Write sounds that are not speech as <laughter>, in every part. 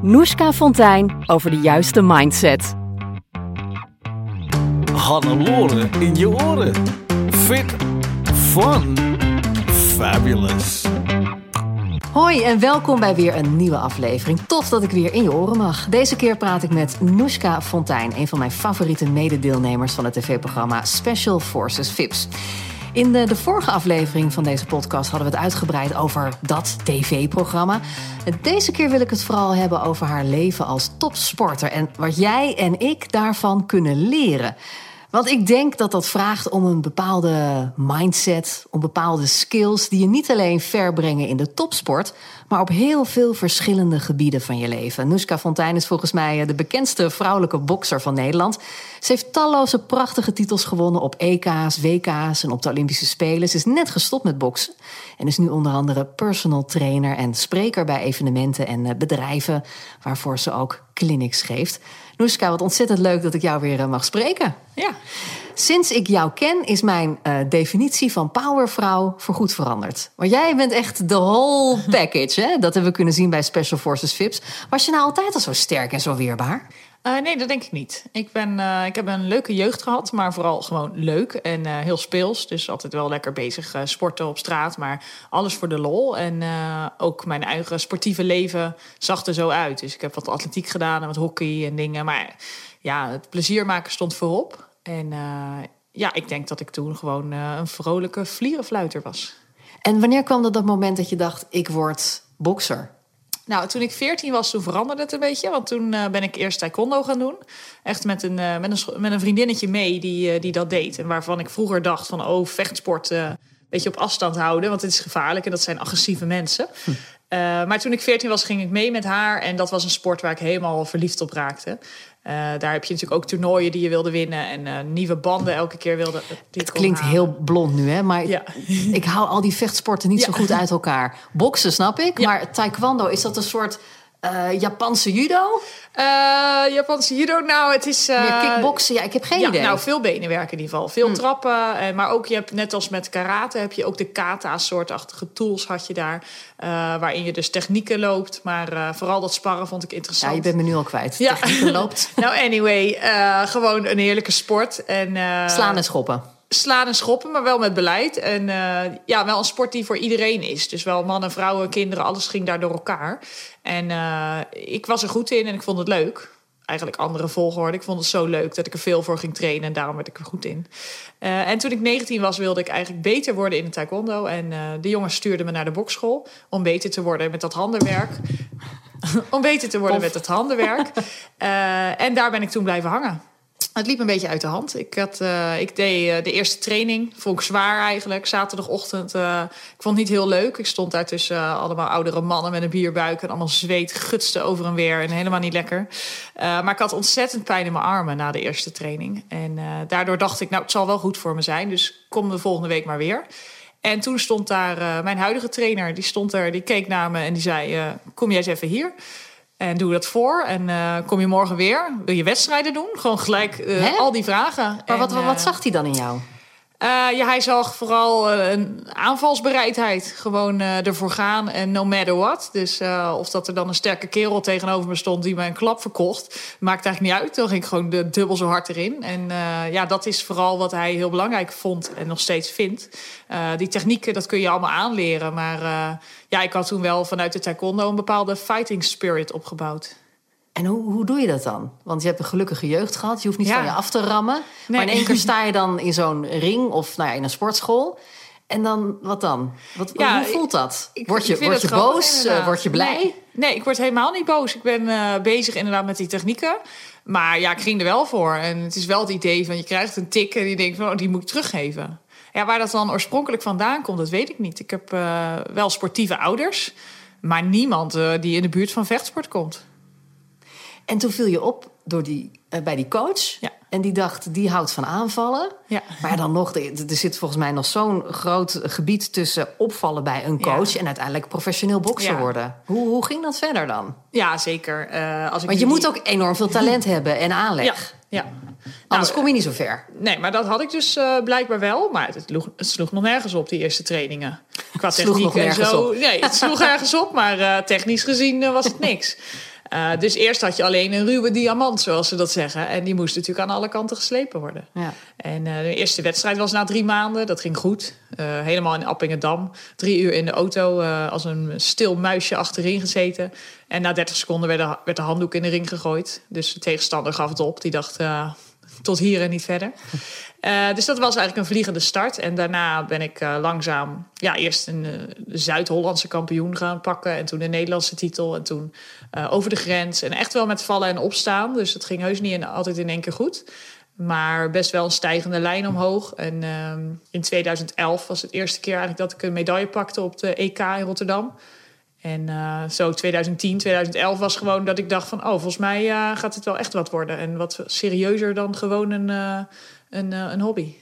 Noeska Fontijn over de juiste mindset. Hannelore in je oren. Fit, fun, fabulous. Hoi en welkom bij weer een nieuwe aflevering. Tof dat ik weer in je oren mag. Deze keer praat ik met Noeska Fontijn, een van mijn favoriete mededeelnemers van het tv-programma Special Forces VIPS. In de, de, vorige aflevering van deze podcast hadden we het uitgebreid over dat tv-programma. Deze keer wil ik het vooral hebben over haar leven als topsporter en wat jij en ik daarvan kunnen leren. Want ik denk dat dat vraagt om een bepaalde mindset, om bepaalde skills die je niet alleen verbrengen in de topsport, maar op heel veel verschillende gebieden van je leven. Noeska Fontijn is volgens mij eh, de bekendste vrouwelijke bokser van Nederland. Ze heeft talloze prachtige titels gewonnen op EK's, WK's en op de Olympische Spelen. Ze is net gestopt met boksen en is nu onder andere personal trainer en spreker bij evenementen en eh, bedrijven waarvoor ze ook clinics geeft. Noeska, wat ontzettend leuk dat ik jou weer eh, mag spreken. Ja. Sinds ik jou ken, is mijn uh, definitie van powervrouw voorgoed veranderd. Want jij bent echt de whole <laughs> package, hè? Dat hebben we kunnen zien bij Special Forces VIPS. Was je nou altijd al zo sterk en zo weerbaar? Uh, nee, dat denk ik niet. Ik, ben, uh, ik heb een leuke jeugd gehad, maar vooral gewoon leuk en uh, heel speels. Dus altijd wel lekker bezig sporten op straat, maar alles voor de lol. En ook mijn eigen sportieve leven zag er zo uit. Dus ik heb wat atletiek gedaan en wat hockey en dingen. Maar ja, het plezier maken stond voorop. En ja, ik denk dat ik toen gewoon een vrolijke vlierenfluiter was. En wanneer kwam dat, dat moment dat je dacht, ik word bokser? Nou, toen ik 14 was, toen veranderde het een beetje. Want toen uh, ben ik eerst taekwondo gaan doen. Echt met een, uh, met een, met een vriendinnetje mee die, uh, die dat deed. En waarvan ik vroeger dacht van, oh, vechtsport een beetje op afstand houden. Want het is gevaarlijk en dat zijn agressieve mensen. Hm. maar toen ik 14 was, ging ik mee met haar. En dat was een sport waar ik helemaal verliefd op raakte. Uh, daar heb je natuurlijk ook toernooien die je wilde winnen en uh, nieuwe banden elke keer wilde. Het klinkt halen. heel blond nu, hè? Maar ja. ik hou al die vechtsporten niet ja. zo goed uit elkaar. Boksen snap ik, maar taekwondo is dat een soort uh, Japanse judo? Uh, Japanse judo, nou, het is... Uh, Meer kickboksen? Ja, ik heb geen ja, idee. Nou, veel benen werken in ieder geval. Veel hmm. trappen. Maar ook, je hebt net als met karate... heb je ook de kata-soortachtige tools had je daar. waarin je dus technieken loopt. Maar vooral dat sparren vond ik interessant. Ja, je bent me nu al kwijt. Ja. Technieken loopt. <laughs> nou, anyway. gewoon een heerlijke sport. En, Slaan en schoppen slaan en schoppen, maar wel met beleid. En uh, ja, wel een sport die voor iedereen is. Dus wel mannen, vrouwen, kinderen, alles ging daar door elkaar. En uh, ik was er goed in en ik vond het leuk. Eigenlijk andere volgorde. Ik vond het zo leuk dat ik er veel voor ging trainen en daarom werd ik er goed in. Uh, en toen ik 19 was, wilde ik eigenlijk beter worden in het taekwondo. En de jongens stuurden me naar de bokschool om beter te worden met dat handenwerk. <laughs> om beter te worden of. met het handenwerk. <laughs> en daar ben ik toen blijven hangen. Het liep een beetje uit de hand. Ik, had, uh, ik deed uh, de eerste training. Vond ik zwaar eigenlijk. Zaterdagochtend. Uh, ik vond het niet heel leuk. Ik stond daar tussen allemaal oudere mannen met een bierbuik. En allemaal zweet gutste over en weer. En helemaal niet lekker. maar ik had ontzettend pijn in mijn armen na de eerste training. En daardoor dacht ik, nou, het zal wel goed voor me zijn. Dus kom de volgende week maar weer. En toen stond daar mijn huidige trainer. Die stond er, die keek naar me en die zei, kom jij eens even hier. En doe dat voor. En uh, kom je morgen weer? Wil je wedstrijden doen? Gewoon gelijk uh, al die vragen. Maar en, wat, wat, wat zag hij dan in jou? Uh, ja, hij zag vooral uh, een aanvalsbereidheid. Gewoon uh, ervoor gaan en no matter what. Dus of dat er dan een sterke kerel tegenover me stond die mij een klap verkocht, maakt eigenlijk niet uit. Dan ging ik gewoon de, dubbel zo hard erin. En ja, dat is vooral wat hij heel belangrijk vond en nog steeds vindt. die technieken, dat kun je allemaal aanleren. Maar ja, ik had toen wel vanuit de taekwondo een bepaalde fighting spirit opgebouwd. En hoe, hoe doe je dat dan? Want je hebt een gelukkige jeugd gehad. Je hoeft niet Ja. van je af te rammen. Nee. Maar in één keer sta je dan in zo'n ring of nou ja, in een sportschool. En dan, wat dan? Wat, Ja, hoe voelt dat? Ik- word je, ik word je grappig, boos? inderdaad. Word je blij? Nee, nee, ik word helemaal niet boos. Ik ben eh, bezig inderdaad met die technieken. Maar ja, ik ging er wel voor. En het is wel het idee van je krijgt een tik en je denkt van oh, die moet ik teruggeven. Ja, waar dat dan oorspronkelijk vandaan komt, dat weet ik niet. Ik heb eh, wel sportieve ouders, maar niemand eh, die in de buurt van vechtsport komt. En toen viel je op door die, eh, bij die coach. Ja. En die dacht, die houdt van aanvallen. Ja. Maar dan nog, er er zit volgens mij nog zo'n groot gebied tussen opvallen bij een coach... Ja. en uiteindelijk professioneel bokser worden. Hoe, hoe ging dat verder dan? Ja, zeker. Eh, als ik Want je moet ook enorm veel talent <laughs> hebben en aanleg. Ja, ja. Anders Nou, kom je niet zo ver. Nee, maar dat had ik dus eh, blijkbaar wel. Maar het sloeg, het sloeg nog nergens op, die eerste trainingen. Qua sloeg techniek nog en zo. op. Nee, het sloeg <laughs> ergens op, maar eh, technisch gezien eh, was het niks. Eh, dus eerst had je alleen een ruwe diamant, zoals ze dat zeggen. En die moest natuurlijk aan alle kanten geslepen worden. Ja. En eh, de eerste wedstrijd was na drie maanden. Dat ging goed. Eh, helemaal in Appingedam. Drie uur in de auto als een stil muisje achterin gezeten. En na 30 seconden werd de, werd de handdoek in de ring gegooid. Dus de tegenstander gaf het op. Die dacht, tot hier en niet verder. Eh, dus dat was eigenlijk een vliegende start. En daarna ben ik eh, langzaam ja, eerst een eh, Zuid-Hollandse kampioen gaan pakken. En toen de Nederlandse titel. En toen over de grens. En echt wel met vallen en opstaan. Dus het ging heus niet altijd in één keer goed. Maar best wel een stijgende lijn omhoog. En ehm, in 2011 was het eerste keer eigenlijk dat ik een medaille pakte op de EK in Rotterdam. En zo 2010, 2011 was gewoon dat ik dacht van... oh, volgens mij gaat het wel echt wat worden. En wat serieuzer dan gewoon een, een, eh, een hobby.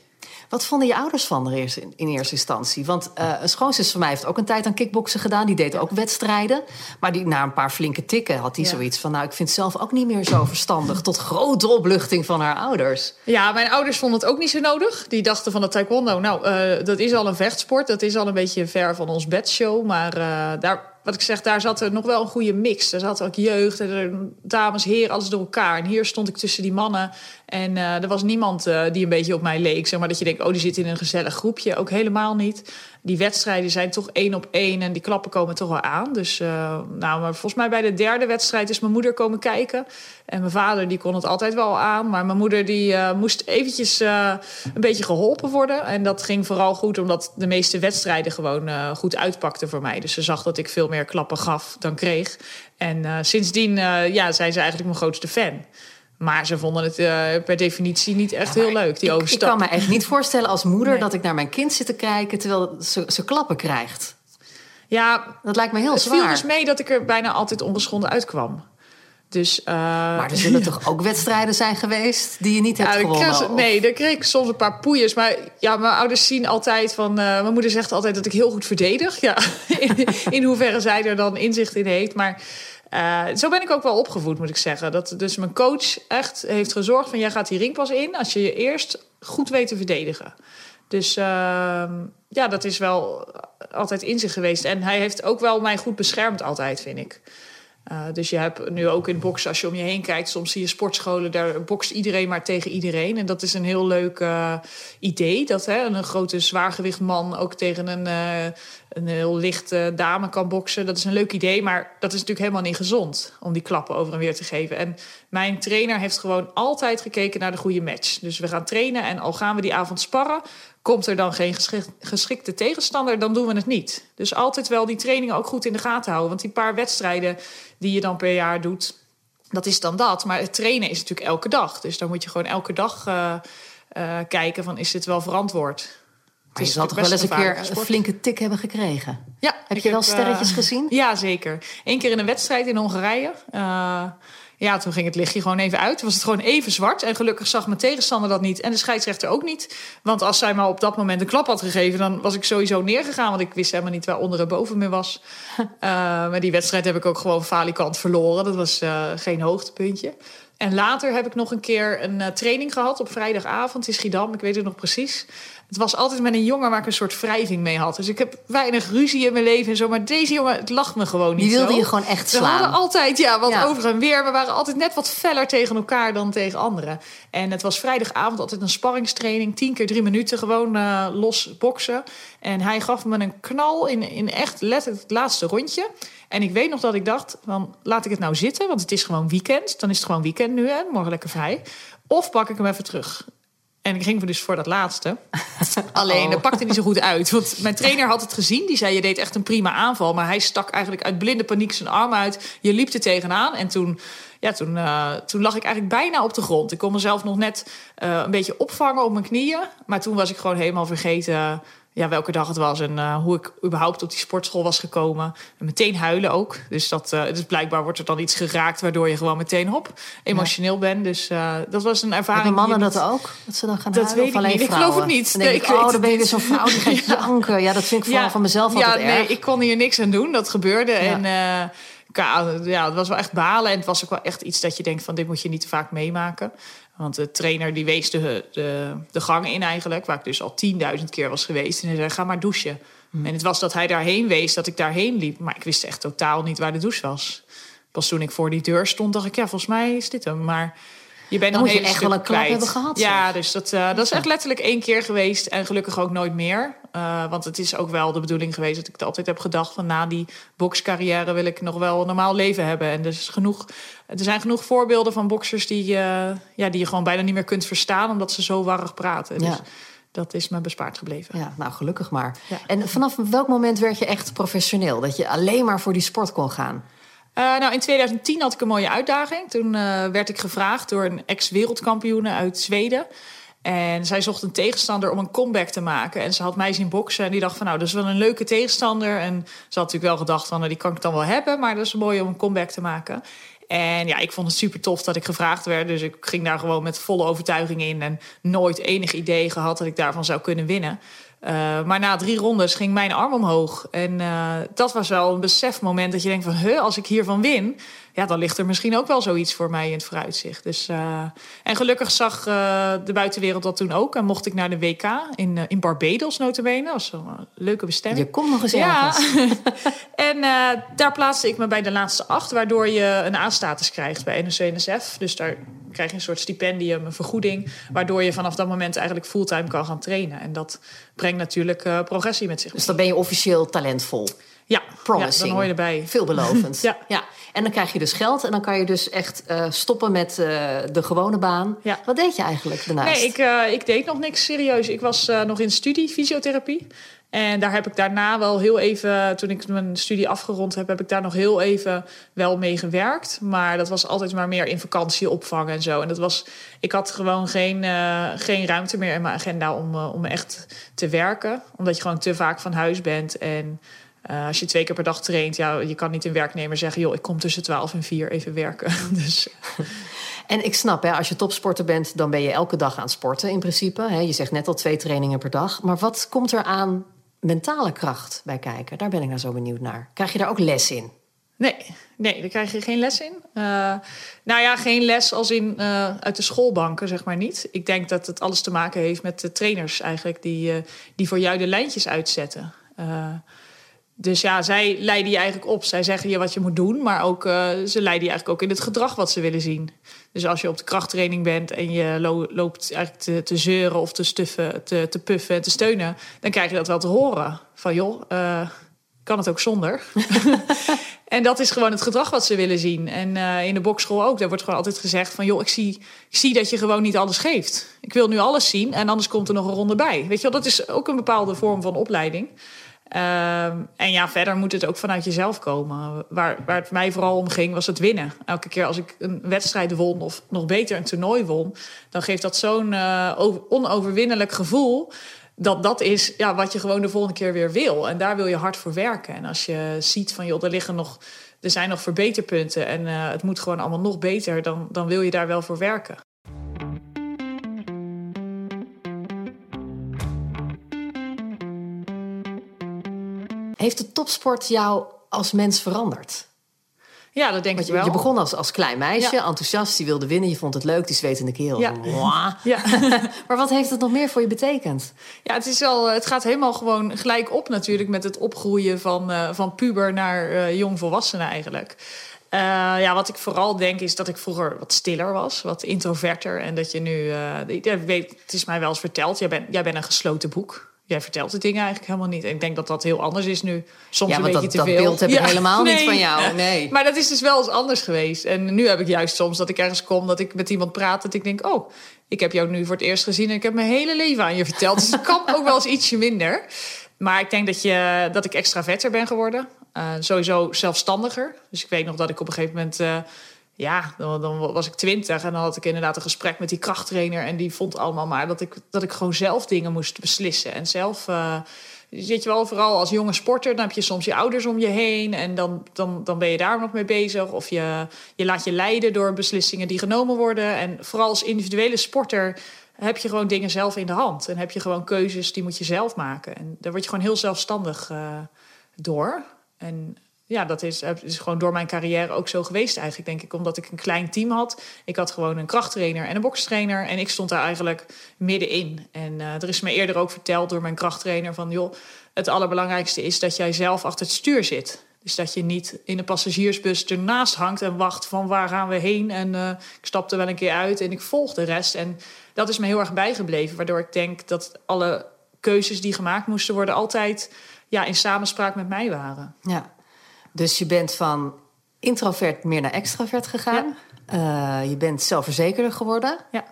Wat vonden je ouders van er eerst in, eerste instantie? Want eh, een schoonzus van mij heeft ook een tijd aan kickboksen gedaan. Die deed ook wedstrijden. Maar die, na een paar flinke tikken had hij Ja. zoiets van... nou, ik vind het zelf ook niet meer zo verstandig. Tot grote opluchting van haar ouders. Ja, mijn ouders vonden het ook niet zo nodig. Die dachten van de taekwondo, nou, eh, dat is al een vechtsport. Dat is al een beetje ver van ons bedshow. Maar daar, wat ik zeg, daar zat er nog wel een goede mix. Er zat ook jeugd, en dames, heren, alles door elkaar. En hier stond ik tussen die mannen. En eh, er was niemand eh, die een beetje op mij leek. Zeg maar dat je denkt, oh, die zit in een gezellig groepje. Ook helemaal niet. Die wedstrijden zijn toch één op één. En die klappen komen toch wel aan. Dus, eh, nou, maar volgens mij bij de derde wedstrijd is mijn moeder komen kijken. En mijn vader, die kon het altijd wel aan. Maar mijn moeder, die eh, moest eventjes eh, een beetje geholpen worden. En dat ging vooral goed, omdat de meeste wedstrijden gewoon goed uitpakten voor mij. Dus ze zag dat ik veel meer klappen gaf dan kreeg. En sindsdien ja, zijn ze eigenlijk mijn grootste fan. Maar ze vonden het eh, per definitie niet echt heel leuk, die Ik, ik overstap. kan me echt niet voorstellen als moeder... Nee. dat ik naar mijn kind zit te kijken terwijl ze, ze klappen krijgt. Ja, Dat lijkt me heel het zwaar. viel dus mee dat ik er bijna altijd ongeschonden uitkwam. Dus, eh, Maar er zullen <laughs> toch ook wedstrijden zijn geweest... die je niet hebt ik gewonnen? kreeg, nee, daar kreeg ik soms een paar poeiers. Maar ja, mijn ouders zien altijd van... eh, mijn moeder zegt altijd dat ik heel goed verdedig. Ja, <laughs> in, in hoeverre zij er dan inzicht in heeft. Maar eh, zo ben ik ook wel opgevoed, moet ik zeggen. Dat dus mijn coach echt heeft gezorgd van... jij gaat die ring pas in als je je eerst goed weet te verdedigen. Dus ehm, ja, dat is wel altijd in zich geweest. En hij heeft ook wel mij goed beschermd altijd, vind ik. Uh, dus je hebt nu ook in boksen, als je om je heen kijkt, soms zie je sportscholen, daar bokst iedereen maar tegen iedereen. En dat is een heel leuk uh, idee, dat hè, een grote zwaargewicht man ook tegen een, uh, een heel lichte dame kan boksen. Dat is een leuk idee, maar dat is natuurlijk helemaal niet gezond om die klappen over en weer te geven. En mijn trainer heeft gewoon altijd gekeken naar de goede match. Dus we gaan trainen en al gaan we die avond sparren, Komt er dan geen geschikte tegenstander, dan doen we het niet. Dus altijd wel die trainingen ook goed in de gaten houden. Want die paar wedstrijden die je dan per jaar doet, dat is dan dat. Maar het trainen is natuurlijk elke dag. Dus dan moet je gewoon elke dag uh, uh, kijken van is dit wel verantwoord. Maar je zal toch wel eens een keer een flinke tik hebben gekregen? Ja. Heb je wel heb, sterretjes uh, gezien? <laughs> Ja, zeker. Eén keer in een wedstrijd in Hongarije. Ja, toen ging het lichtje gewoon even uit. Toen was het gewoon even zwart. En gelukkig zag mijn tegenstander dat niet. En de scheidsrechter ook niet. Want als zij maar op dat moment een klap had gegeven... dan was ik sowieso neergegaan. Want ik wist helemaal niet waar onder en boven me was. uh, <laughs> maar die wedstrijd heb ik ook gewoon falikant verloren. Dat was uh, geen hoogtepuntje. En later heb ik nog een keer een uh, training gehad op vrijdagavond in Schiedam. Ik weet het nog precies. Het was altijd met een jongen waar ik een soort wrijving mee had. Dus ik heb weinig ruzie in mijn leven en zo. Maar deze jongen, het lag me gewoon niet Die wilde zo. je gewoon echt We slaan. hadden altijd ja, wat Ja. over en weer. We waren altijd net wat feller tegen elkaar dan tegen anderen. En het was vrijdagavond altijd een sparringstraining. Tien keer drie minuten gewoon eh, los boksen. En hij gaf me een knal in, in echt letterlijk het laatste rondje. En ik weet nog dat ik dacht, van, laat ik het nou zitten. Want het is gewoon weekend. Dan is het gewoon weekend nu, hè. Morgen lekker vrij. Of pak ik hem even terug. En ik ging dus voor dat laatste. <laughs> Alleen, Oh. dat pakte niet zo goed uit. Want mijn trainer had het gezien. Die zei, je deed echt een prima aanval. Maar hij stak eigenlijk uit blinde paniek zijn arm uit. Je liep er tegenaan. En toen, ja, toen, eh, toen lag ik eigenlijk bijna op de grond. Ik kon mezelf nog net eh, een beetje opvangen op mijn knieën. Maar toen was ik gewoon helemaal vergeten... Ja, welke dag het was en eh, hoe ik überhaupt op die sportschool was gekomen. En meteen huilen ook. Dus, dat, eh, dus blijkbaar wordt er dan iets geraakt... waardoor je gewoon meteen hop, emotioneel bent. Dus eh, dat was een ervaring. Hebben mannen dat niet- ook? Dat ze dan gaan Dat huilen? weet of ik. Ik geloof het niet. Dan denk Nee, ik, ik weet oh, dan ben je weer zo'n vrouw die <laughs> gaat janken. Ja, dat vind ik vooral van mezelf ja, altijd nee, erg. ik kon hier niks aan doen. Dat gebeurde. En ja, het was wel echt balen. En het was ook wel echt iets dat je denkt van... dit moet je niet te vaak meemaken. Want de trainer die wees de, de, de gang in eigenlijk... waar ik dus al 10.000 keer was geweest. En hij zei, ga maar douchen. Hm. En het was dat hij daarheen wees, dat ik daarheen liep. Maar ik wist echt totaal niet waar de douche was. Pas toen ik voor die deur stond, dacht ik... ja, volgens mij is dit hem. Maar je bent Dan nog moet je echt wel een klap kwijt. hebben gehad, Ja, zeg. dus dat, eh, dat is echt letterlijk één keer geweest. En gelukkig ook nooit meer. Eh, want het is ook wel de bedoeling geweest dat ik altijd heb gedacht... van na die bokscarrière wil ik nog wel een normaal leven hebben. En er, is genoeg, er zijn genoeg voorbeelden van boksers die, ja, die je gewoon bijna niet meer kunt verstaan... omdat ze zo warrig praten. Dus Ja. dat is me bespaard gebleven. Ja, nou gelukkig maar. Ja. En vanaf welk moment werd je echt professioneel? Dat je alleen maar voor die sport kon gaan? Eh, nou, in 2010 had ik een mooie uitdaging. Toen eh, werd ik gevraagd door een ex-wereldkampioene uit Zweden. En zij zocht een tegenstander om een comeback te maken. En ze had mij zien boksen en die dacht van... nou, dat is wel een leuke tegenstander. En ze had natuurlijk wel gedacht van, nou, die kan ik dan wel hebben... maar dat is mooi om een comeback te maken. En ja, ik vond het super tof dat ik gevraagd werd. Dus ik ging daar gewoon met volle overtuiging in... en nooit enig idee gehad dat ik daarvan zou kunnen winnen. Uh, maar na drie rondes ging mijn arm omhoog. En uh, dat was wel een besefmoment dat je denkt van... Huh, als ik hiervan win, ja, dan ligt er misschien ook wel zoiets voor mij in het vooruitzicht. Dus, uh, en gelukkig zag de buitenwereld dat toen ook. En mocht ik naar de WK in, in Barbados notabene. Dat was een leuke bestemming. Je komt nog eens ja. ergens. <laughs> en daar plaatste ik me bij de laatste acht... waardoor je een A-status krijgt bij NOC-NSF. Dus daar krijg je een soort stipendium, een vergoeding... waardoor je vanaf dat moment eigenlijk fulltime kan gaan trainen. En dat brengt natuurlijk uh, progressie met zich. Dus dan ben je officieel talentvol. Ja, Promising. ja dan hoor je erbij. Veelbelovend. <laughs> ja. ja. En dan krijg je dus geld en dan kan je dus echt uh, stoppen met uh, de gewone baan. Ja. Wat deed je eigenlijk daarnaast? Nee, ik, uh, ik deed nog niks serieus. Ik was nog in studie fysiotherapie. En daar heb ik daarna wel heel even, toen ik mijn studie afgerond heb, heb ik daar nog heel even wel mee gewerkt. Maar dat was altijd maar meer in vakantie opvangen en zo. En dat was, ik had gewoon geen, uh, geen ruimte meer in mijn agenda om, uh, om echt te werken. Omdat je gewoon te vaak van huis bent. En uh, als je twee keer per dag traint, ja, je kan niet een werknemer zeggen, joh, ik kom tussen 12 en 4 even werken. <laughs> dus. <laughs> En ik snap, hè, als je topsporter bent, dan ben je elke dag aan het sporten in principe. Hè. Je zegt net al twee trainingen per dag. Maar wat komt er aan mentale kracht bij kijken? Daar ben ik nou zo benieuwd naar. Krijg je daar ook les in? Nee, nee, daar krijg je geen les in. Uh, nou ja, geen les als in uh, uit de schoolbanken, zeg maar niet. Ik denk dat het alles te maken heeft met de trainers eigenlijk... die, uh, die voor jou de lijntjes uitzetten. Dus ja, zij leiden je eigenlijk op. Zij zeggen je wat je moet doen, maar ook, ze leiden je eigenlijk ook in het gedrag wat ze willen zien. Dus als je op de krachttraining bent en je lo loopt eigenlijk te, te, zeuren of te stuffen, te, te puffen en te steunen... dan krijg je dat wel te horen. Van joh, kan het ook zonder. <laughs> en dat is gewoon het gedrag wat ze willen zien. En uh, in de bokschool ook. Daar wordt gewoon altijd gezegd van... joh, ik zie, ik zie dat je gewoon niet alles geeft. Ik wil nu alles zien en anders komt er nog een ronde bij. Weet je wel, dat is ook een bepaalde vorm van opleiding. Uh, en ja, verder moet het ook vanuit jezelf komen. Waar, waar het mij vooral om ging, was het winnen. Elke keer als ik een wedstrijd won of nog beter een toernooi won... dan geeft dat zo'n uh, onoverwinnelijk gevoel dat dat is ja, wat je gewoon de volgende keer weer wil. En daar wil je hard voor werken. En als je ziet van, joh, er liggen nog, er zijn nog verbeterpunten en uh, het moet gewoon allemaal nog beter, dan, dan wil je daar wel voor werken. Heeft de topsport jou als mens veranderd? Ja, dat denk Want ik je, wel. je begon als, als klein meisje, Ja. enthousiast, die wilde winnen, je vond het leuk, die zwetende keel. Ja. <laughs> <laughs> Maar wat heeft het nog meer voor je betekend? Ja, het, is wel, het gaat helemaal gewoon gelijk op natuurlijk met het opgroeien van, eh, van puber naar eh jong volwassene eigenlijk. Eh, ja, wat ik vooral denk is dat ik vroeger wat stiller was, wat introverter. En dat je nu, ik weet, het is mij wel eens verteld, jij bent, jij bent een gesloten boek. Jij vertelt de dingen eigenlijk helemaal niet. En ik denk dat dat heel anders is nu. Soms Ja, een beetje dat- te dat veel. beeld heb ik helemaal niet van jou, <laughs> nee. Maar dat is dus wel eens anders geweest. En nu heb ik juist soms dat ik ergens kom, dat ik met iemand praat, dat ik denk, oh, ik heb jou nu voor het eerst gezien en ik heb mijn hele leven aan je verteld. Dus het kan <laughs> ook wel eens ietsje minder. Maar ik denk dat, je, dat ik extraverter ben geworden. Eh, sowieso zelfstandiger. Dus ik weet nog dat ik op een gegeven moment... eh, ja, dan, was ik twintig en dan had ik inderdaad een gesprek met die krachttrainer. En die vond allemaal maar dat ik, dat ik gewoon zelf dingen moest beslissen. En zelf... eh, zit je wel vooral als jonge sporter, dan heb je soms je ouders om je heen en dan, dan, dan ben je daar nog mee bezig. Of je, je laat je leiden door beslissingen die genomen worden. En vooral als individuele sporter heb je gewoon dingen zelf in de hand. En heb je gewoon keuzes die moet je zelf maken. En daar word je gewoon heel zelfstandig eh, door. En ja, dat is, is gewoon door mijn carrière ook zo geweest eigenlijk, denk ik. Omdat ik een klein team had. Ik had gewoon een krachttrainer en een bokstrainer. En ik stond daar eigenlijk middenin. En eh, er is me eerder ook verteld door mijn krachttrainer van... joh, het allerbelangrijkste is dat jij zelf achter het stuur zit. Dus dat je niet in de passagiersbus ernaast hangt en wacht van waar gaan we heen. En eh, ik stapte wel een keer uit en ik volg de rest. En dat is me heel erg bijgebleven. Waardoor ik denk dat alle keuzes die gemaakt moesten worden... altijd ja, in samenspraak met mij waren. Ja. Dus je bent van introvert meer naar extravert gegaan. Eh, je bent zelfverzekerder geworden Ja.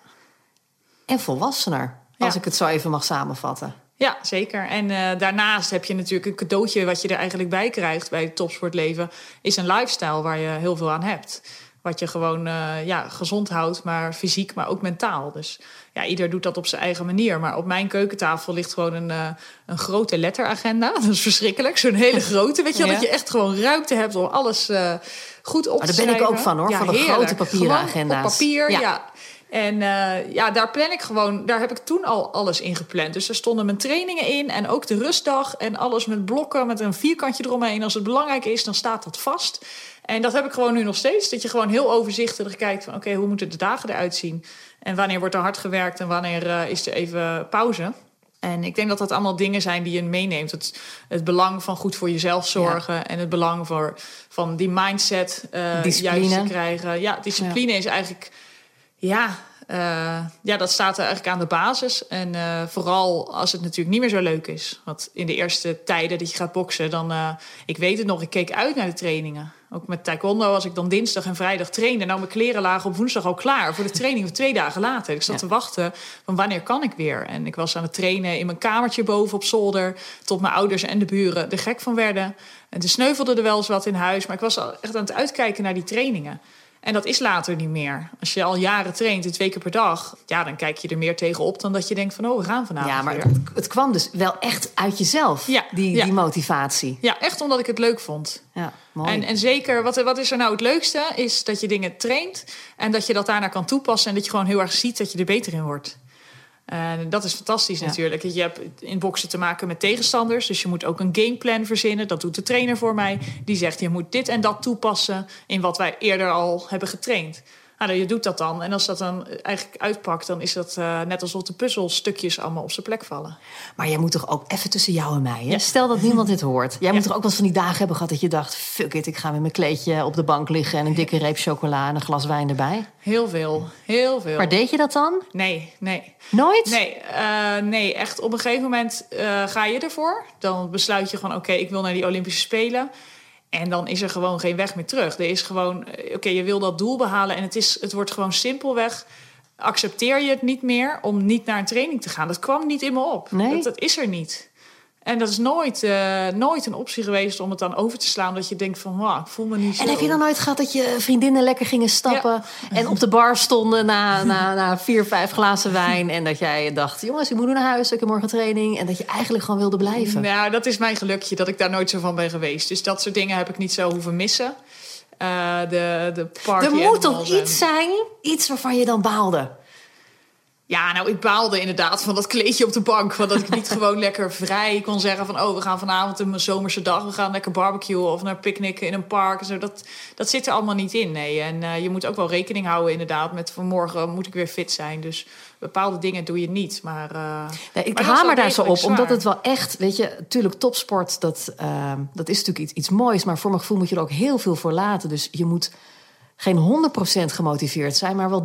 en volwassener. Als ik het zo even mag samenvatten. Ja, zeker. En eh, daarnaast heb je natuurlijk een cadeautje wat je er eigenlijk bij krijgt bij het topsportleven. Is een lifestyle waar je heel veel aan hebt. Wat je gewoon eh, ja, gezond houdt, maar fysiek, maar ook mentaal. Dus ja, ieder doet dat op zijn eigen manier. Maar op mijn keukentafel ligt gewoon een, eh, een grote letteragenda. <laughs> Dat is verschrikkelijk. Zo'n hele <laughs> grote, weet je wel. Ja. Dat je echt gewoon ruimte hebt om alles eh, goed op te daar ben ik schrijven. ook van, hoor, Ja, van de heerlijk. grote papieren agenda's. Op papier, Ja. ja. En ja, daar plan ik gewoon, daar heb ik toen al alles in gepland. Dus er stonden mijn trainingen in en ook de rustdag en alles met blokken, met een vierkantje eromheen. Als het belangrijk is, dan staat dat vast. En dat heb ik gewoon nu nog steeds. Dat je gewoon heel overzichtelijk kijkt van oké, hoe moeten de dagen eruit zien? En wanneer wordt er hard gewerkt en wanneer eh, is er even pauze? En ik denk dat dat allemaal dingen zijn die je meeneemt. Het, het belang van goed voor jezelf zorgen en het belang voor, van die mindset Discipline. juist te krijgen. Ja, discipline is eigenlijk ja, eh, ja, dat staat er eigenlijk aan de basis. En eh, vooral als het natuurlijk niet meer zo leuk is. Want in de eerste tijden dat je gaat boksen, dan... eh, ik weet het nog, ik keek uit naar de trainingen. Ook met taekwondo, als ik dan dinsdag en vrijdag trainde... nou, mijn kleren lagen op woensdag al klaar voor de training... of twee dagen later. Ik zat Ja. te wachten van wanneer kan ik weer? En ik was aan het trainen in mijn kamertje boven op zolder... tot mijn ouders en de buren er gek van werden. En er sneuvelde er wel eens wat in huis... maar ik was echt aan het uitkijken naar die trainingen. En dat is later niet meer. Als je al jaren traint, twee keer per dag, ja, dan kijk je er meer tegenop dan dat je denkt van, oh, we gaan vanavond Ja, maar het, het kwam dus wel echt uit jezelf, Ja, die, ja. die motivatie. Ja, echt omdat ik het leuk vond. Ja, mooi. En, en zeker, wat, wat is er nou het leukste? Is dat je dingen traint en dat je dat daarna kan toepassen en dat je gewoon heel erg ziet dat je er beter in wordt. En dat is fantastisch Ja. natuurlijk. Je hebt in boksen te maken met tegenstanders. Dus je moet ook een gameplan verzinnen. Dat doet de trainer voor mij. Die zegt je moet dit en dat toepassen in wat wij eerder al hebben getraind. Nou, je doet dat dan. En als dat dan eigenlijk uitpakt, dan is dat eh, net alsof de puzzelstukjes allemaal op zijn plek vallen. Maar jij moet toch ook even tussen jou en mij. Hè? Ja. Stel dat niemand dit hoort. Jij moet toch ook wel eens van die dagen hebben gehad dat je dacht: fuck it, ik ga met mijn kleedje op de bank liggen en een dikke reep chocola en een glas wijn erbij. Heel veel, heel veel. Maar deed je dat dan? Nee, nee. Nooit? Nee, eh, nee, echt op een gegeven moment eh, ga je ervoor. Dan besluit je gewoon, oké, ik wil naar die Olympische Spelen. En dan is er gewoon geen weg meer terug. Er is gewoon, eh, oké, je wil dat doel behalen. En het, is, het wordt gewoon simpelweg, accepteer je het niet meer om niet naar een training te gaan. Dat kwam niet in me op. Nee? Dat, dat is er niet. En dat is nooit, eh, nooit een optie geweest om het dan over te slaan. Dat je denkt van, wow, ik voel me niet zo. En heb je dan nooit gehad dat je vriendinnen lekker gingen stappen en op de bar stonden na, na, na vier, vijf glazen wijn en dat jij dacht, jongens, ik moet nu naar huis, ik heb morgen training en dat je eigenlijk gewoon wilde blijven? Nou, dat is mijn gelukje dat ik daar nooit zo van ben geweest. Dus dat soort dingen heb ik niet zo hoeven missen. Eh, de, de party er moet toch iets zijn, iets waarvan je dan baalde? Ja, nou, ik baalde inderdaad van dat kleedje op de bank. Want dat ik niet <laughs> gewoon lekker vrij kon zeggen van... oh, we gaan vanavond een zomerse dag, we gaan lekker barbecuen... of naar picknicken in een park. Zo, dat, dat zit er allemaal niet in, nee. En uh, je moet ook wel rekening houden inderdaad met... vanmorgen moet ik weer fit zijn, dus bepaalde dingen doe je niet. Maar, uh, nee, ik maar hamer daar zo op, zwaar. omdat het wel echt... weet je, natuurlijk topsport, dat, uh, dat is natuurlijk iets, iets moois... maar voor mijn gevoel moet je er ook heel veel voor laten. Dus je moet geen 100% gemotiveerd zijn, maar wel 1000%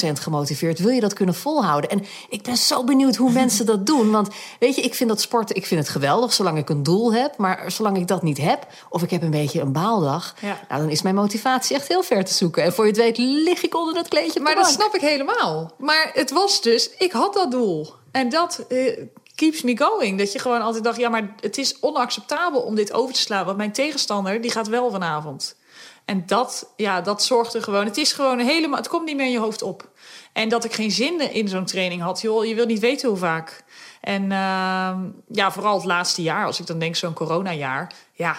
ja. gemotiveerd. Wil je dat kunnen volhouden? En ik ben zo benieuwd hoe <laughs> mensen dat doen. Want weet je, ik vind dat sporten, ik vind het geweldig zolang ik een doel heb. Maar zolang ik dat niet heb, of ik heb een beetje een baaldag, ja. nou, dan is mijn motivatie echt heel ver te zoeken. En voor je het weet, lig ik onder dat kleedje. Maar dat snap ik helemaal. Maar het was dus, ik had dat doel. En dat. Uh, keeps me going. Dat je gewoon altijd dacht, ja, maar het is onacceptabel om dit over te slaan. Want mijn tegenstander, die gaat wel vanavond. En dat, ja, dat zorgde gewoon. Het is gewoon helemaal. Het komt niet meer in je hoofd op. En dat ik geen zin in zo'n training had. Joh, je wil niet weten hoe vaak. En uh, ja, vooral het laatste jaar, als ik dan denk zo'n coronajaar. Ja,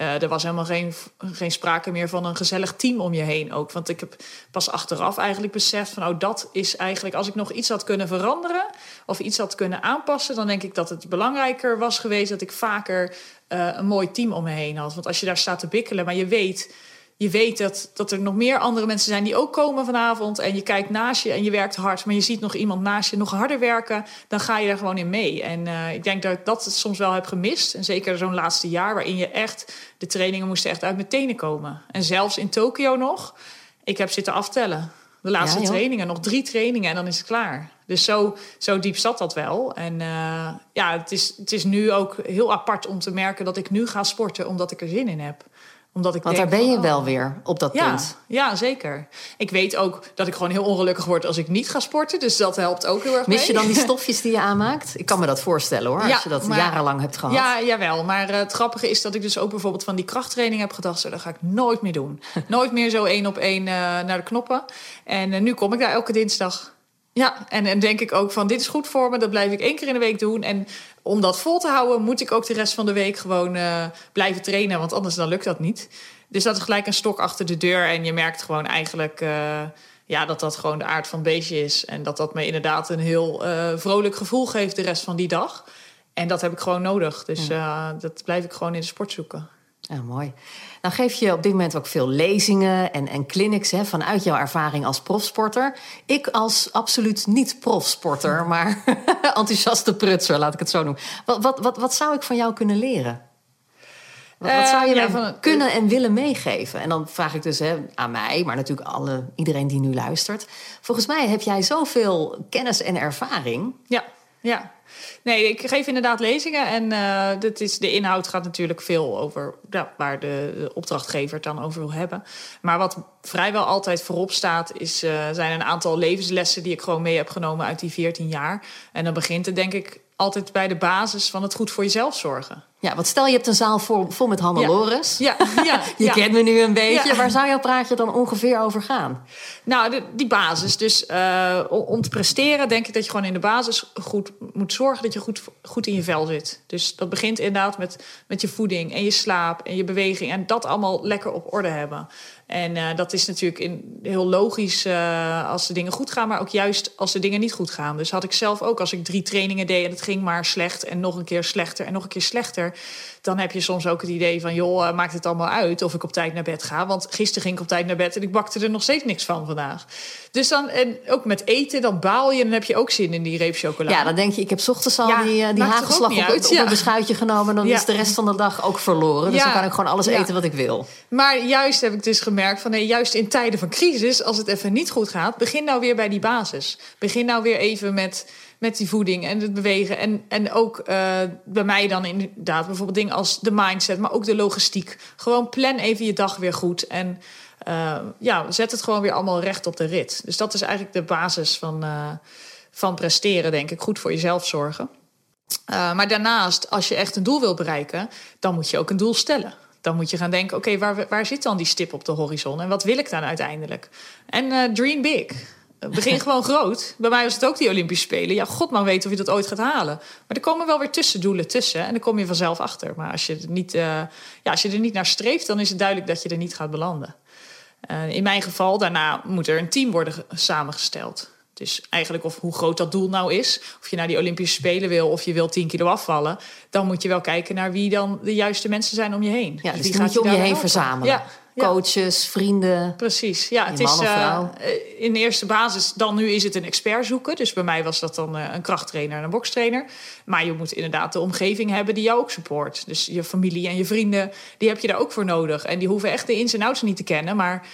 uh, er was helemaal geen, geen sprake meer van een gezellig team om je heen ook. Want ik heb pas achteraf eigenlijk beseft van... oh, dat is eigenlijk... als ik nog iets had kunnen veranderen of iets had kunnen aanpassen... dan denk ik dat het belangrijker was geweest... dat ik vaker uh, een mooi team om me heen had. Want als je daar staat te bikkelen, maar je weet je weet dat, dat er nog meer andere mensen zijn die ook komen vanavond. En je kijkt naast je en je werkt hard. Maar je ziet nog iemand naast je nog harder werken. Dan ga je er gewoon in mee. En uh, ik denk dat ik dat soms wel heb gemist. En zeker zo'n laatste jaar waarin je echt... De trainingen moesten echt uit mijn tenen komen. En zelfs in Tokio nog. Ik heb zitten aftellen. De laatste ja, trainingen. Nog drie trainingen en dan is het klaar. Dus zo, zo diep zat dat wel. En uh, ja, het is, het is nu ook heel apart om te merken dat ik nu ga sporten omdat ik er zin in heb omdat ik Want denk daar ben je wel oh, weer op dat ja, punt. Ja, zeker. Ik weet ook dat ik gewoon heel ongelukkig word als ik niet ga sporten. Dus dat helpt ook heel erg Mis mee. je dan die <laughs> stofjes die je aanmaakt? Ik kan me dat voorstellen hoor, Ja, als je dat maar- jarenlang hebt gehad. Ja, jawel. Maar eh, het grappige is dat ik dus ook bijvoorbeeld van die krachttraining heb gedacht... zo, dat ga ik nooit meer doen. <laughs> nooit meer zo één op één eh, naar de knoppen. En eh, nu kom ik daar elke dinsdag. Ja, en dan denk ik ook van dit is goed voor me. Dat blijf ik één keer in de week doen. En om dat vol te houden moet ik ook de rest van de week gewoon eh, blijven trainen. Want anders dan lukt dat niet. Dus dat is gelijk een stok achter de deur. En je merkt gewoon eigenlijk eh, ja, dat dat gewoon de aard van het beestje is. En dat dat me inderdaad een heel eh, vrolijk gevoel geeft de rest van die dag. En dat heb ik gewoon nodig. Dus dat blijf ik gewoon in de sport zoeken. Ja, mooi. Nou geef je op dit moment ook veel lezingen en, en clinics hè, vanuit jouw ervaring als profsporter. Ik als absoluut niet profsporter, <laughs> maar <laughs> enthousiaste prutser, laat ik het zo noemen. Wat, wat, wat, wat zou ik van jou kunnen leren? Wat, wat zou je ja, van- kunnen en willen meegeven? En dan vraag ik dus hè, aan mij, maar natuurlijk alle, iedereen die nu luistert. Volgens mij heb jij zoveel kennis en ervaring. Ja, ja. Nee, ik geef inderdaad lezingen. En eh, dit is, de inhoud gaat natuurlijk veel over waar de, de opdrachtgever het dan over wil hebben. Maar wat vrijwel altijd voorop staat, is, eh, zijn een aantal levenslessen die ik gewoon mee heb genomen uit die 14 jaar. En dan begint het denk ik altijd bij de basis van het goed voor jezelf zorgen. Ja, want stel je hebt een zaal vol, vol met Hannelores. Ja, ja, <laughs> Je ja. kent me nu een beetje. Ja. Waar zou jouw praatje dan ongeveer over gaan? Nou, de, die basis. Dus eh, om, om te presteren, denk ik dat je gewoon in de basis goed moet zorgen dat je goed, goed in je vel zit. Dus dat begint inderdaad met, met je voeding en je slaap en je beweging. En dat allemaal lekker op orde hebben. En eh, dat is natuurlijk in, heel logisch eh, als de dingen goed gaan, maar ook juist als de dingen niet goed gaan. Dus had ik zelf ook, als ik drie trainingen deed en het ging maar slecht en nog een keer slechter en nog een keer slechter. Dan heb je soms ook het idee van, joh, eh, maakt het allemaal uit of ik op tijd naar bed ga. Want gisteren ging ik op tijd naar bed en ik bakte er nog steeds niks van vandaag. Dus dan, en ook met eten, dan baal je en dan heb je ook zin in die reep chocola. Ja, dan denk je, ik heb 's ochtends al Ja, die, eh, die hagelslag op, uit, op ja. een beschuitje genomen. Dan Ja. is de rest van de dag ook verloren. Dus dan kan ik gewoon alles eten wat ik wil. Maar juist heb ik dus gemerkt van nee, juist in tijden van crisis, als het even niet goed gaat, begin nou weer bij die basis. Begin nou weer even met, met die voeding en het bewegen. En, en ook eh, bij mij dan inderdaad bijvoorbeeld dingen als de mindset, maar ook de logistiek. Gewoon plan even je dag weer goed. En eh, ja, zet het gewoon weer allemaal recht op de rit. Dus dat is eigenlijk de basis van, eh, van presteren, denk ik. Goed voor jezelf zorgen. Maar daarnaast, als je echt een doel wil bereiken, dan moet je ook een doel stellen. Dan moet je gaan denken: oké, waar, waar zit dan die stip op de horizon en wat wil ik dan uiteindelijk? En dream big. Begin gewoon groot. Bij mij was het ook die Olympische Spelen. Ja, god maar weet of je dat ooit gaat halen. Maar er komen wel weer tussendoelen tussen. En dan kom je vanzelf achter. Maar als je, er niet, uh, ja, als je er niet naar streeft, dan is het duidelijk dat je er niet gaat belanden. Uh, in mijn geval, daarna moet er een team worden samengesteld. Dus eigenlijk of hoe groot dat doel nou is. Of je naar die Olympische Spelen wil of je wil 10 kilo afvallen. Dan moet je wel kijken naar wie dan de juiste mensen zijn om je heen. Ja, dus, wie die moet je om je daarbij heen helpen. verzamelen. Ja, ja. Coaches, vrienden. Precies, ja. Het is eh, eh, in de eerste basis, dan nu is het een expert zoeken. Dus bij mij was dat dan eh, een krachttrainer en een bokstrainer. Maar je moet inderdaad de omgeving hebben die jou ook support. Dus je familie en je vrienden, die heb je daar ook voor nodig. En die hoeven echt de ins en outs niet te kennen, maar...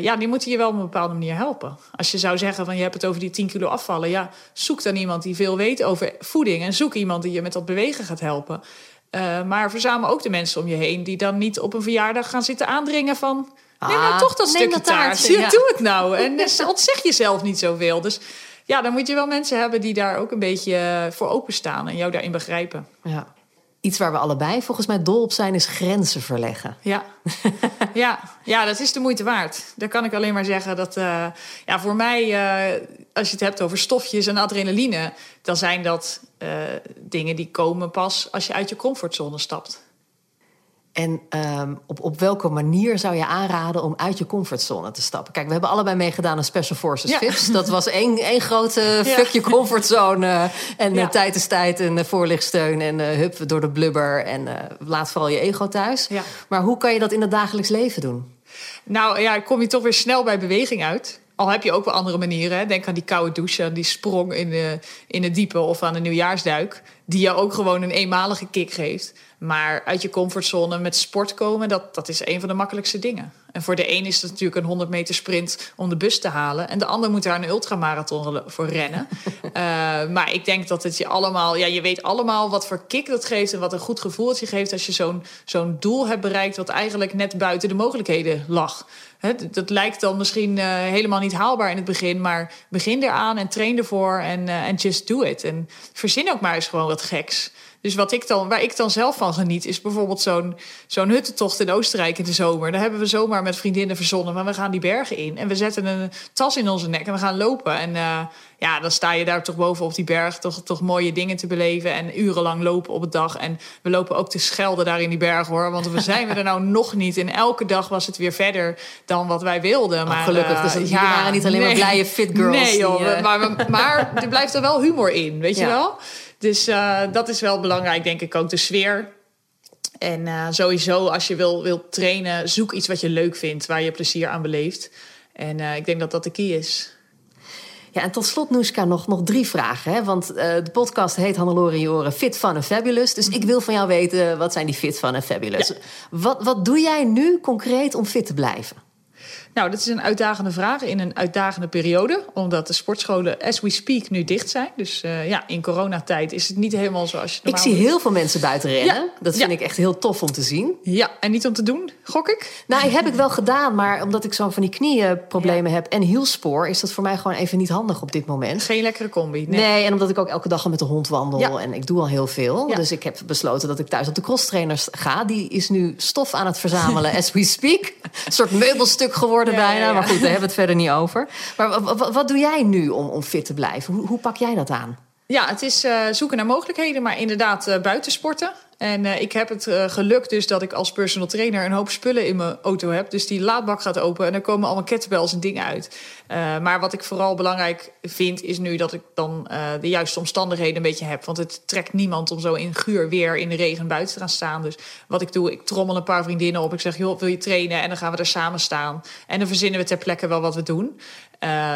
ja, die moeten je wel op een bepaalde manier helpen. Als je zou zeggen van je hebt het over die 10 kilo afvallen, ja, zoek dan iemand die veel weet over voeding en zoek iemand die je met dat bewegen gaat helpen. Eh, maar verzamel ook de mensen om je heen die dan niet op een verjaardag gaan zitten aandringen van. Neem nou Ah, toch dat stukje dat taart. <laughs> Ja. Doe het nou. En dus ontzeg jezelf niet zoveel. Dus ja, dan moet je wel mensen hebben die daar ook een beetje eh, voor openstaan en jou daarin begrijpen. Ja. Iets waar we allebei volgens mij dol op zijn, is grenzen verleggen. Ja. ja, ja, dat is de moeite waard. Daar kan ik alleen maar zeggen dat eh, ja, voor mij, eh, als je het hebt over stofjes en adrenaline, dan zijn dat eh, dingen die komen pas als je uit je comfortzone stapt. En ehm, op, op welke manier zou je aanraden om uit je comfortzone te stappen? Kijk, we hebben allebei meegedaan aan Special Forces Ja. Vips. Dat was één, één grote <laughs> fuck je comfortzone. eh, en Ja. eh, tijd is tijd en uh, voorlichtsteun en eh, hup door de blubber. En eh, laat vooral je ego thuis. Ja. Maar hoe kan je dat in het dagelijks leven doen? Nou ja, kom je toch weer snel bij beweging uit. Al heb je ook wel andere manieren. Denk aan die koude douche, die sprong in, de, in het diepe of aan de nieuwjaarsduik. Die je ook gewoon een eenmalige kick geeft. Maar uit je comfortzone met sport komen, dat, dat is een van de makkelijkste dingen. En voor de een is het natuurlijk een 100 meter sprint om de bus te halen. En de ander moet daar een ultramarathon voor rennen. <laughs> Eh, maar ik denk dat het je allemaal... Ja, je weet allemaal wat voor kick dat geeft... en wat een goed gevoel het je geeft... als je zo'n zo'n doel hebt bereikt... wat eigenlijk net buiten de mogelijkheden lag. Dat- lijkt dan misschien eh, helemaal niet haalbaar in het begin... maar begin eraan en train ervoor en en just do it. En verzin ook maar eens gewoon wat geks... Dus wat ik dan, waar ik dan zelf van geniet, is bijvoorbeeld zo'n zo'n huttentocht in Oostenrijk in de zomer. Daar hebben we zomaar met vriendinnen verzonnen. Maar we gaan die bergen in en we zetten een tas in onze nek en we gaan lopen. En eh, ja, dan sta je daar toch boven op die berg toch, toch mooie dingen te beleven. En urenlang lopen op het dag. En we lopen ook te schelden daar in die berg hoor. Want we zijn we er nou nog niet. En elke dag was het weer verder dan wat wij wilden. Maar, Oh, gelukkig, eh, dus jullie waren niet alleen maar blije fit girls Nee joh, die, eh, maar, maar er blijft er wel humor in, weet je Ja. wel? Dus eh, dat is wel belangrijk, denk ik ook. De sfeer. En eh, sowieso, als je wil, wil trainen, zoek iets wat je leuk vindt, waar je plezier aan beleeft. En eh, ik denk dat dat de key is. Ja, en tot slot, Noeska, nog, nog drie vragen. Hè? Want de podcast heet Hannelore in je oren Fit, Fun en Fabulous. Dus ik wil van jou weten, wat zijn die Fit, Fun en Fabulous? Ja. Wat, wat doe jij nu concreet om fit te blijven? Nou, dat is een uitdagende vraag in een uitdagende periode. Omdat de sportscholen, as we speak, nu dicht zijn. Dus eh, ja, in coronatijd is het niet helemaal zoals je Ik normaal zie doet. heel veel mensen buiten rennen. Ja, Dat vind ja. ik echt heel tof om te zien. Ja, en niet om te doen, gok ik. Nou, heb ik wel gedaan, maar omdat ik zo van die knieënproblemen heb en hielspoor, is dat voor mij gewoon even niet handig op dit moment. Geen lekkere combi. Nee. Nee. en omdat ik ook elke dag al met de hond wandel en ik doe al heel veel. Dus ik heb besloten dat ik thuis op de crosstrainers ga. Die is nu stof aan het verzamelen <laughs> as we speak. Een soort meubelstuk geworden Ja, bijna. ja. Maar goed, daar hebben we het verder niet over. Maar wa- wa- wat doe jij nu om, om fit te blijven? Hoe, hoe pak jij dat aan? Ja, het is eh, zoeken naar mogelijkheden, maar inderdaad eh buitensporten. En eh, ik heb het eh, geluk dus dat ik als personal trainer een hoop spullen in mijn auto heb. Dus die laadbak gaat open en er komen allemaal kettlebells en dingen uit. Eh, maar wat ik vooral belangrijk vind is nu dat ik dan de juiste omstandigheden een beetje heb. Want het trekt niemand om zo in guur weer in de regen buiten te gaan staan. Dus wat ik doe, ik trommel een paar vriendinnen op. Ik zeg, joh, wil je trainen? En dan gaan we er samen staan. En dan verzinnen we ter plekke wel wat we doen.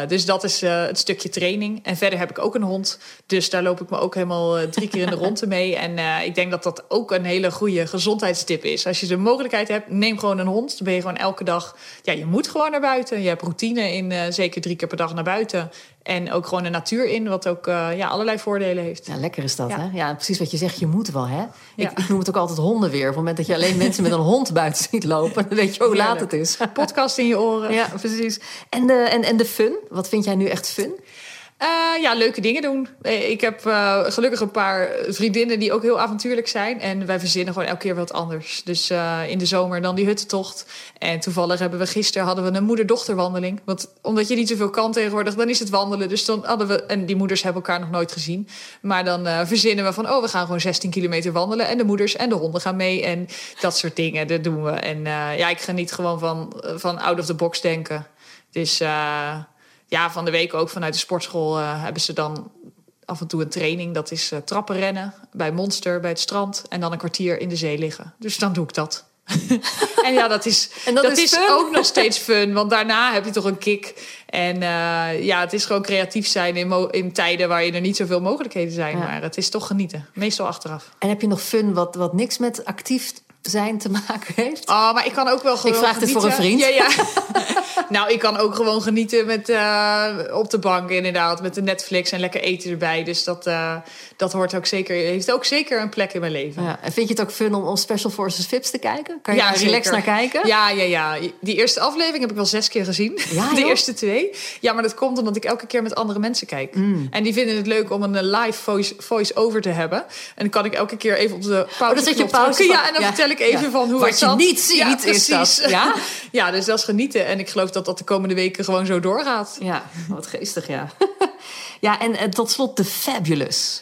Dus dat is het stukje training. En verder heb ik ook een hond. Dus daar loop ik me ook helemaal drie keer in de <laughs> ronde mee. En ik denk dat dat ook een hele goede gezondheidstip is. Als je de mogelijkheid hebt, neem gewoon een hond. Dan ben je gewoon elke dag... Ja, je moet gewoon naar buiten. Je hebt routine in eh, zeker drie keer per dag naar buiten. En ook gewoon de natuur in, wat ook eh, ja, allerlei voordelen heeft. Ja, lekker is dat, Ja. hè? Ja, precies wat je zegt, je moet wel, hè? Ja. Ik, ik noem het ook altijd hondenweer. Op het moment dat je alleen mensen met een hond buiten ziet lopen... dan weet je hoe laat het is. Podcast in je oren. Ja, precies. En de, en, en de fun? Wat vind jij nu echt fun? Eh, ja, leuke dingen doen. Eh, Ik heb eh, gelukkig een paar vriendinnen die ook heel avontuurlijk zijn. En wij verzinnen gewoon elke keer wat anders. Dus in de zomer dan die huttentocht. En toevallig hebben we gisteren hadden we een moeder-dochterwandeling. Want omdat je niet zoveel kan tegenwoordig, dan is het wandelen. Dus dan hadden we, en die moeders hebben elkaar nog nooit gezien. Maar dan verzinnen we van, oh, we gaan gewoon 16 kilometer wandelen. En de moeders en de honden gaan mee. En dat soort dingen, dat doen we. En ja, ik geniet gewoon van, van out of the box denken. Dus... eh, ja, van de week ook vanuit de sportschool eh, hebben ze dan af en toe een training. Dat is uh, trappen rennen bij Monster, bij het strand. En dan een kwartier in de zee liggen. Dus dan doe ik dat. <laughs> en ja, dat is, En dat dat is ook nog steeds fun. Want daarna heb je toch een kick. En eh, ja, het is gewoon creatief zijn in, in tijden waar je er niet zoveel mogelijkheden zijn. Ja. Maar het is toch genieten. Meestal achteraf. En heb je nog fun wat, wat niks met actief zijn te maken heeft? Oh, maar ik kan ook wel gewoon. vraag dit voor een genieten. vriend. Ja, ja. <laughs> nou, ik kan ook gewoon genieten met, eh, op de bank, inderdaad. Met de Netflix en lekker eten erbij. Dus dat, eh, dat hoort ook zeker, heeft ook zeker een plek in mijn leven. Ja. En vind je het ook fun om, om Special Forces Vips te kijken? Kan je Ja, daar relaxed naar kijken? Ja, ja, ja. Die eerste aflevering heb ik wel zes keer gezien. Ja, <laughs> de eerste twee. Ja, maar dat komt omdat ik elke keer met andere mensen kijk. Mm. En die vinden het leuk om een eh, live voice- voice-over te hebben. En dan kan ik elke keer even op de pauze Oh, dan zet je pauze Ja, en dan vertel ik even Ja. van hoe Wat het je zat. niet ziet, ja, is dat. precies. <laughs> Ja? ja, dus dat is genieten. En ik geloof dat dat de komende weken gewoon zo doorgaat. Ja, wat geestig, ja. <laughs> ja, en eh, tot slot de Fabulous.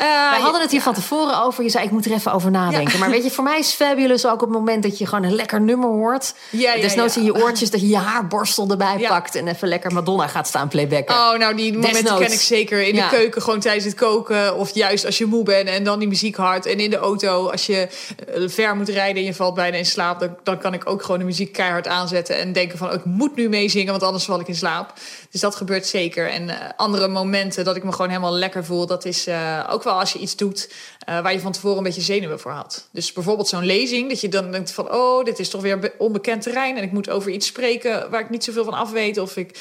Eh, Wij hadden het hier ja. van tevoren over. Je zei, ik moet er even over nadenken. Ja. Maar weet je, voor mij is Fabulous ook op het moment dat je gewoon een lekker nummer hoort. Ja, ja, Desnoods in je oortjes dat je je haarborstel erbij pakt. En even lekker Madonna gaat staan playbacken. Oh, nou, die momenten Desnoods. ken ik zeker. In de keuken, gewoon tijdens het koken. Of juist als je moe bent en dan die muziek hard. En in de auto, als je eh, ver moet rijden en je valt bijna in slaap... Dan, dan kan ik ook gewoon de muziek keihard aanzetten. En denken van, oh, ik moet nu meezingen, want anders val ik in slaap. Dus dat gebeurt zeker. En eh, andere momenten dat ik me gewoon helemaal lekker voel... dat is eh, ook wel als je iets doet eh, waar je van tevoren een beetje zenuwen voor had. Dus bijvoorbeeld zo'n lezing, dat je dan denkt van... oh, dit is toch weer be- onbekend terrein... en ik moet over iets spreken waar ik niet zoveel van af weet... of ik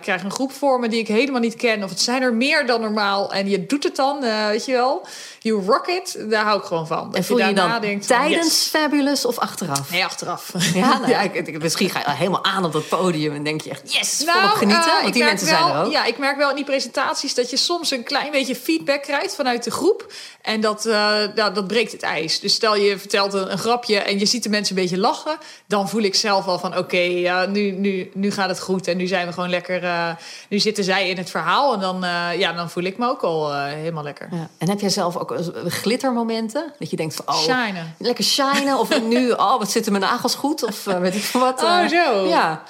krijg een groep voor me die ik helemaal niet ken... of het zijn er meer dan normaal en je doet het dan, weet je wel. You rock it, daar hou ik gewoon van. En voel je dan denkt van, tijdens yes. Fabulous of achteraf? Nee, achteraf. Ja, nou ja, <laughs> ik, misschien ga je helemaal aan op dat podium en denk je echt, yes, volop genieten. eh, want die mensen wel, zijn er ook. Ja, ik merk wel in die presentaties dat je soms een klein beetje feedback krijgt vanuit de groep. En dat, eh, nou, dat breekt het ijs. Dus stel je vertelt een, een grapje en je ziet de mensen een beetje lachen. Dan voel ik zelf al van oké, nu, nu, nu gaat het goed. En nu zijn we gewoon lekker. eh, nu zitten zij in het verhaal. En dan, ja, dan voel ik me ook al helemaal lekker. Ja. En heb jij zelf ook glittermomenten? Dat je denkt van, oh, Shinen. lekker shinen. Of nu, <laughs> oh, wat zitten mijn nagels goed? Of eh, weet ik wat. Oh, eh. zo. Ja.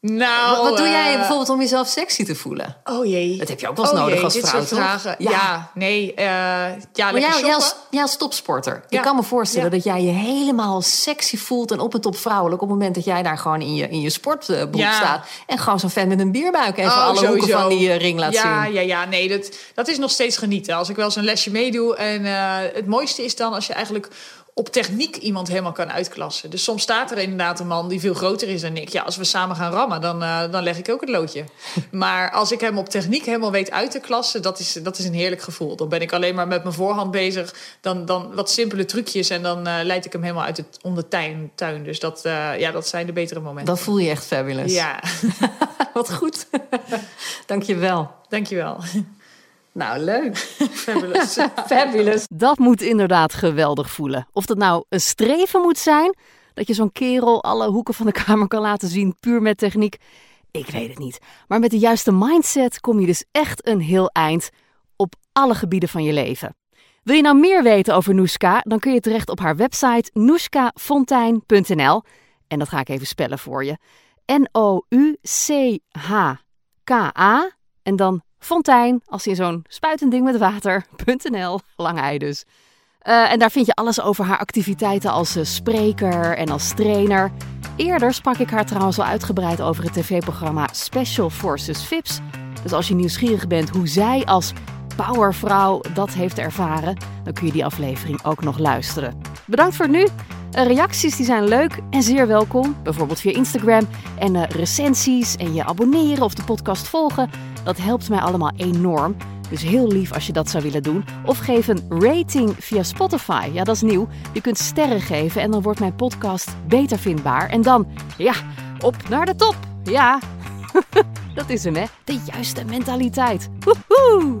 Nou, Wat, wat doe jij eh, bijvoorbeeld om jezelf sexy te voelen? Oh jee. Dat heb je ook wel eens Oh nodig jee, als dit vrouw, soort vragen. Ja. Ja, nee. eh, ja, Maar lekker jij, jij, shoppen. als, jij als topsporter, ik Ja. kan me voorstellen Ja. dat jij je helemaal sexy voelt en op en top vrouwelijk op het moment dat jij daar gewoon in je, in je sportbroek Ja. staat en gewoon zo'n fan met een bierbuik even Oh, alle hoeken sowieso. van die eh, ring laat ja, zien. Ja, ja, nee, dat, dat is nog steeds genieten. Als ik wel eens een lesje meedoe. En eh, het mooiste is dan als je eigenlijk op techniek iemand helemaal kan uitklassen. Dus soms staat er inderdaad een man die veel groter is dan ik. Ja, als we samen gaan rammen, dan, eh, dan leg ik ook het loodje. <laughs> maar als ik hem op techniek helemaal weet uit te klassen... Dat is, dat is een heerlijk gevoel. Dan ben ik alleen maar met mijn voorhand bezig. Dan, dan wat simpele trucjes en dan eh, leid ik hem helemaal uit het, om de tuin. tuin. Dus dat, eh, ja, dat zijn de betere momenten. Dan voel je echt fabulous. Ja, <laughs> Wat goed. <laughs> Dank je wel. dankjewel. Nou, leuk. <laughs> Fabulous. <laughs> Fabulous. Dat moet inderdaad geweldig voelen. Of dat nou een streven moet zijn, dat je zo'n kerel alle hoeken van de kamer kan laten zien, puur met techniek. Ik weet het niet. Maar met de juiste mindset kom je dus echt een heel eind op alle gebieden van je leven. Wil je nou meer weten over Noeska, dan kun je terecht op haar website noeskafontein.nl. En dat ga ik even spellen voor je. N-O-U-C-H-K-A en dan Fontein, als in zo'n spuitend ding met water.nl. <laughs> Lang ei dus. Eh, en daar vind je alles over haar activiteiten als eh, spreker en als trainer. Eerder sprak ik haar trouwens al uitgebreid over het tv-programma Special Forces Vips. Dus als je nieuwsgierig bent hoe zij als powervrouw dat heeft ervaren, dan kun je die aflevering ook nog luisteren. Bedankt voor nu. Eh, reacties die zijn leuk en zeer welkom, bijvoorbeeld via Instagram. En recensies en je abonneren of de podcast volgen, dat helpt mij allemaal enorm. Dus heel lief als je dat zou willen doen. Of geef een rating via Spotify. Ja, dat is nieuw. Je kunt sterren geven en dan wordt mijn podcast beter vindbaar. En dan, ja, op naar de top. Ja, <laughs> dat is hem hè. De juiste mentaliteit. Woehoe!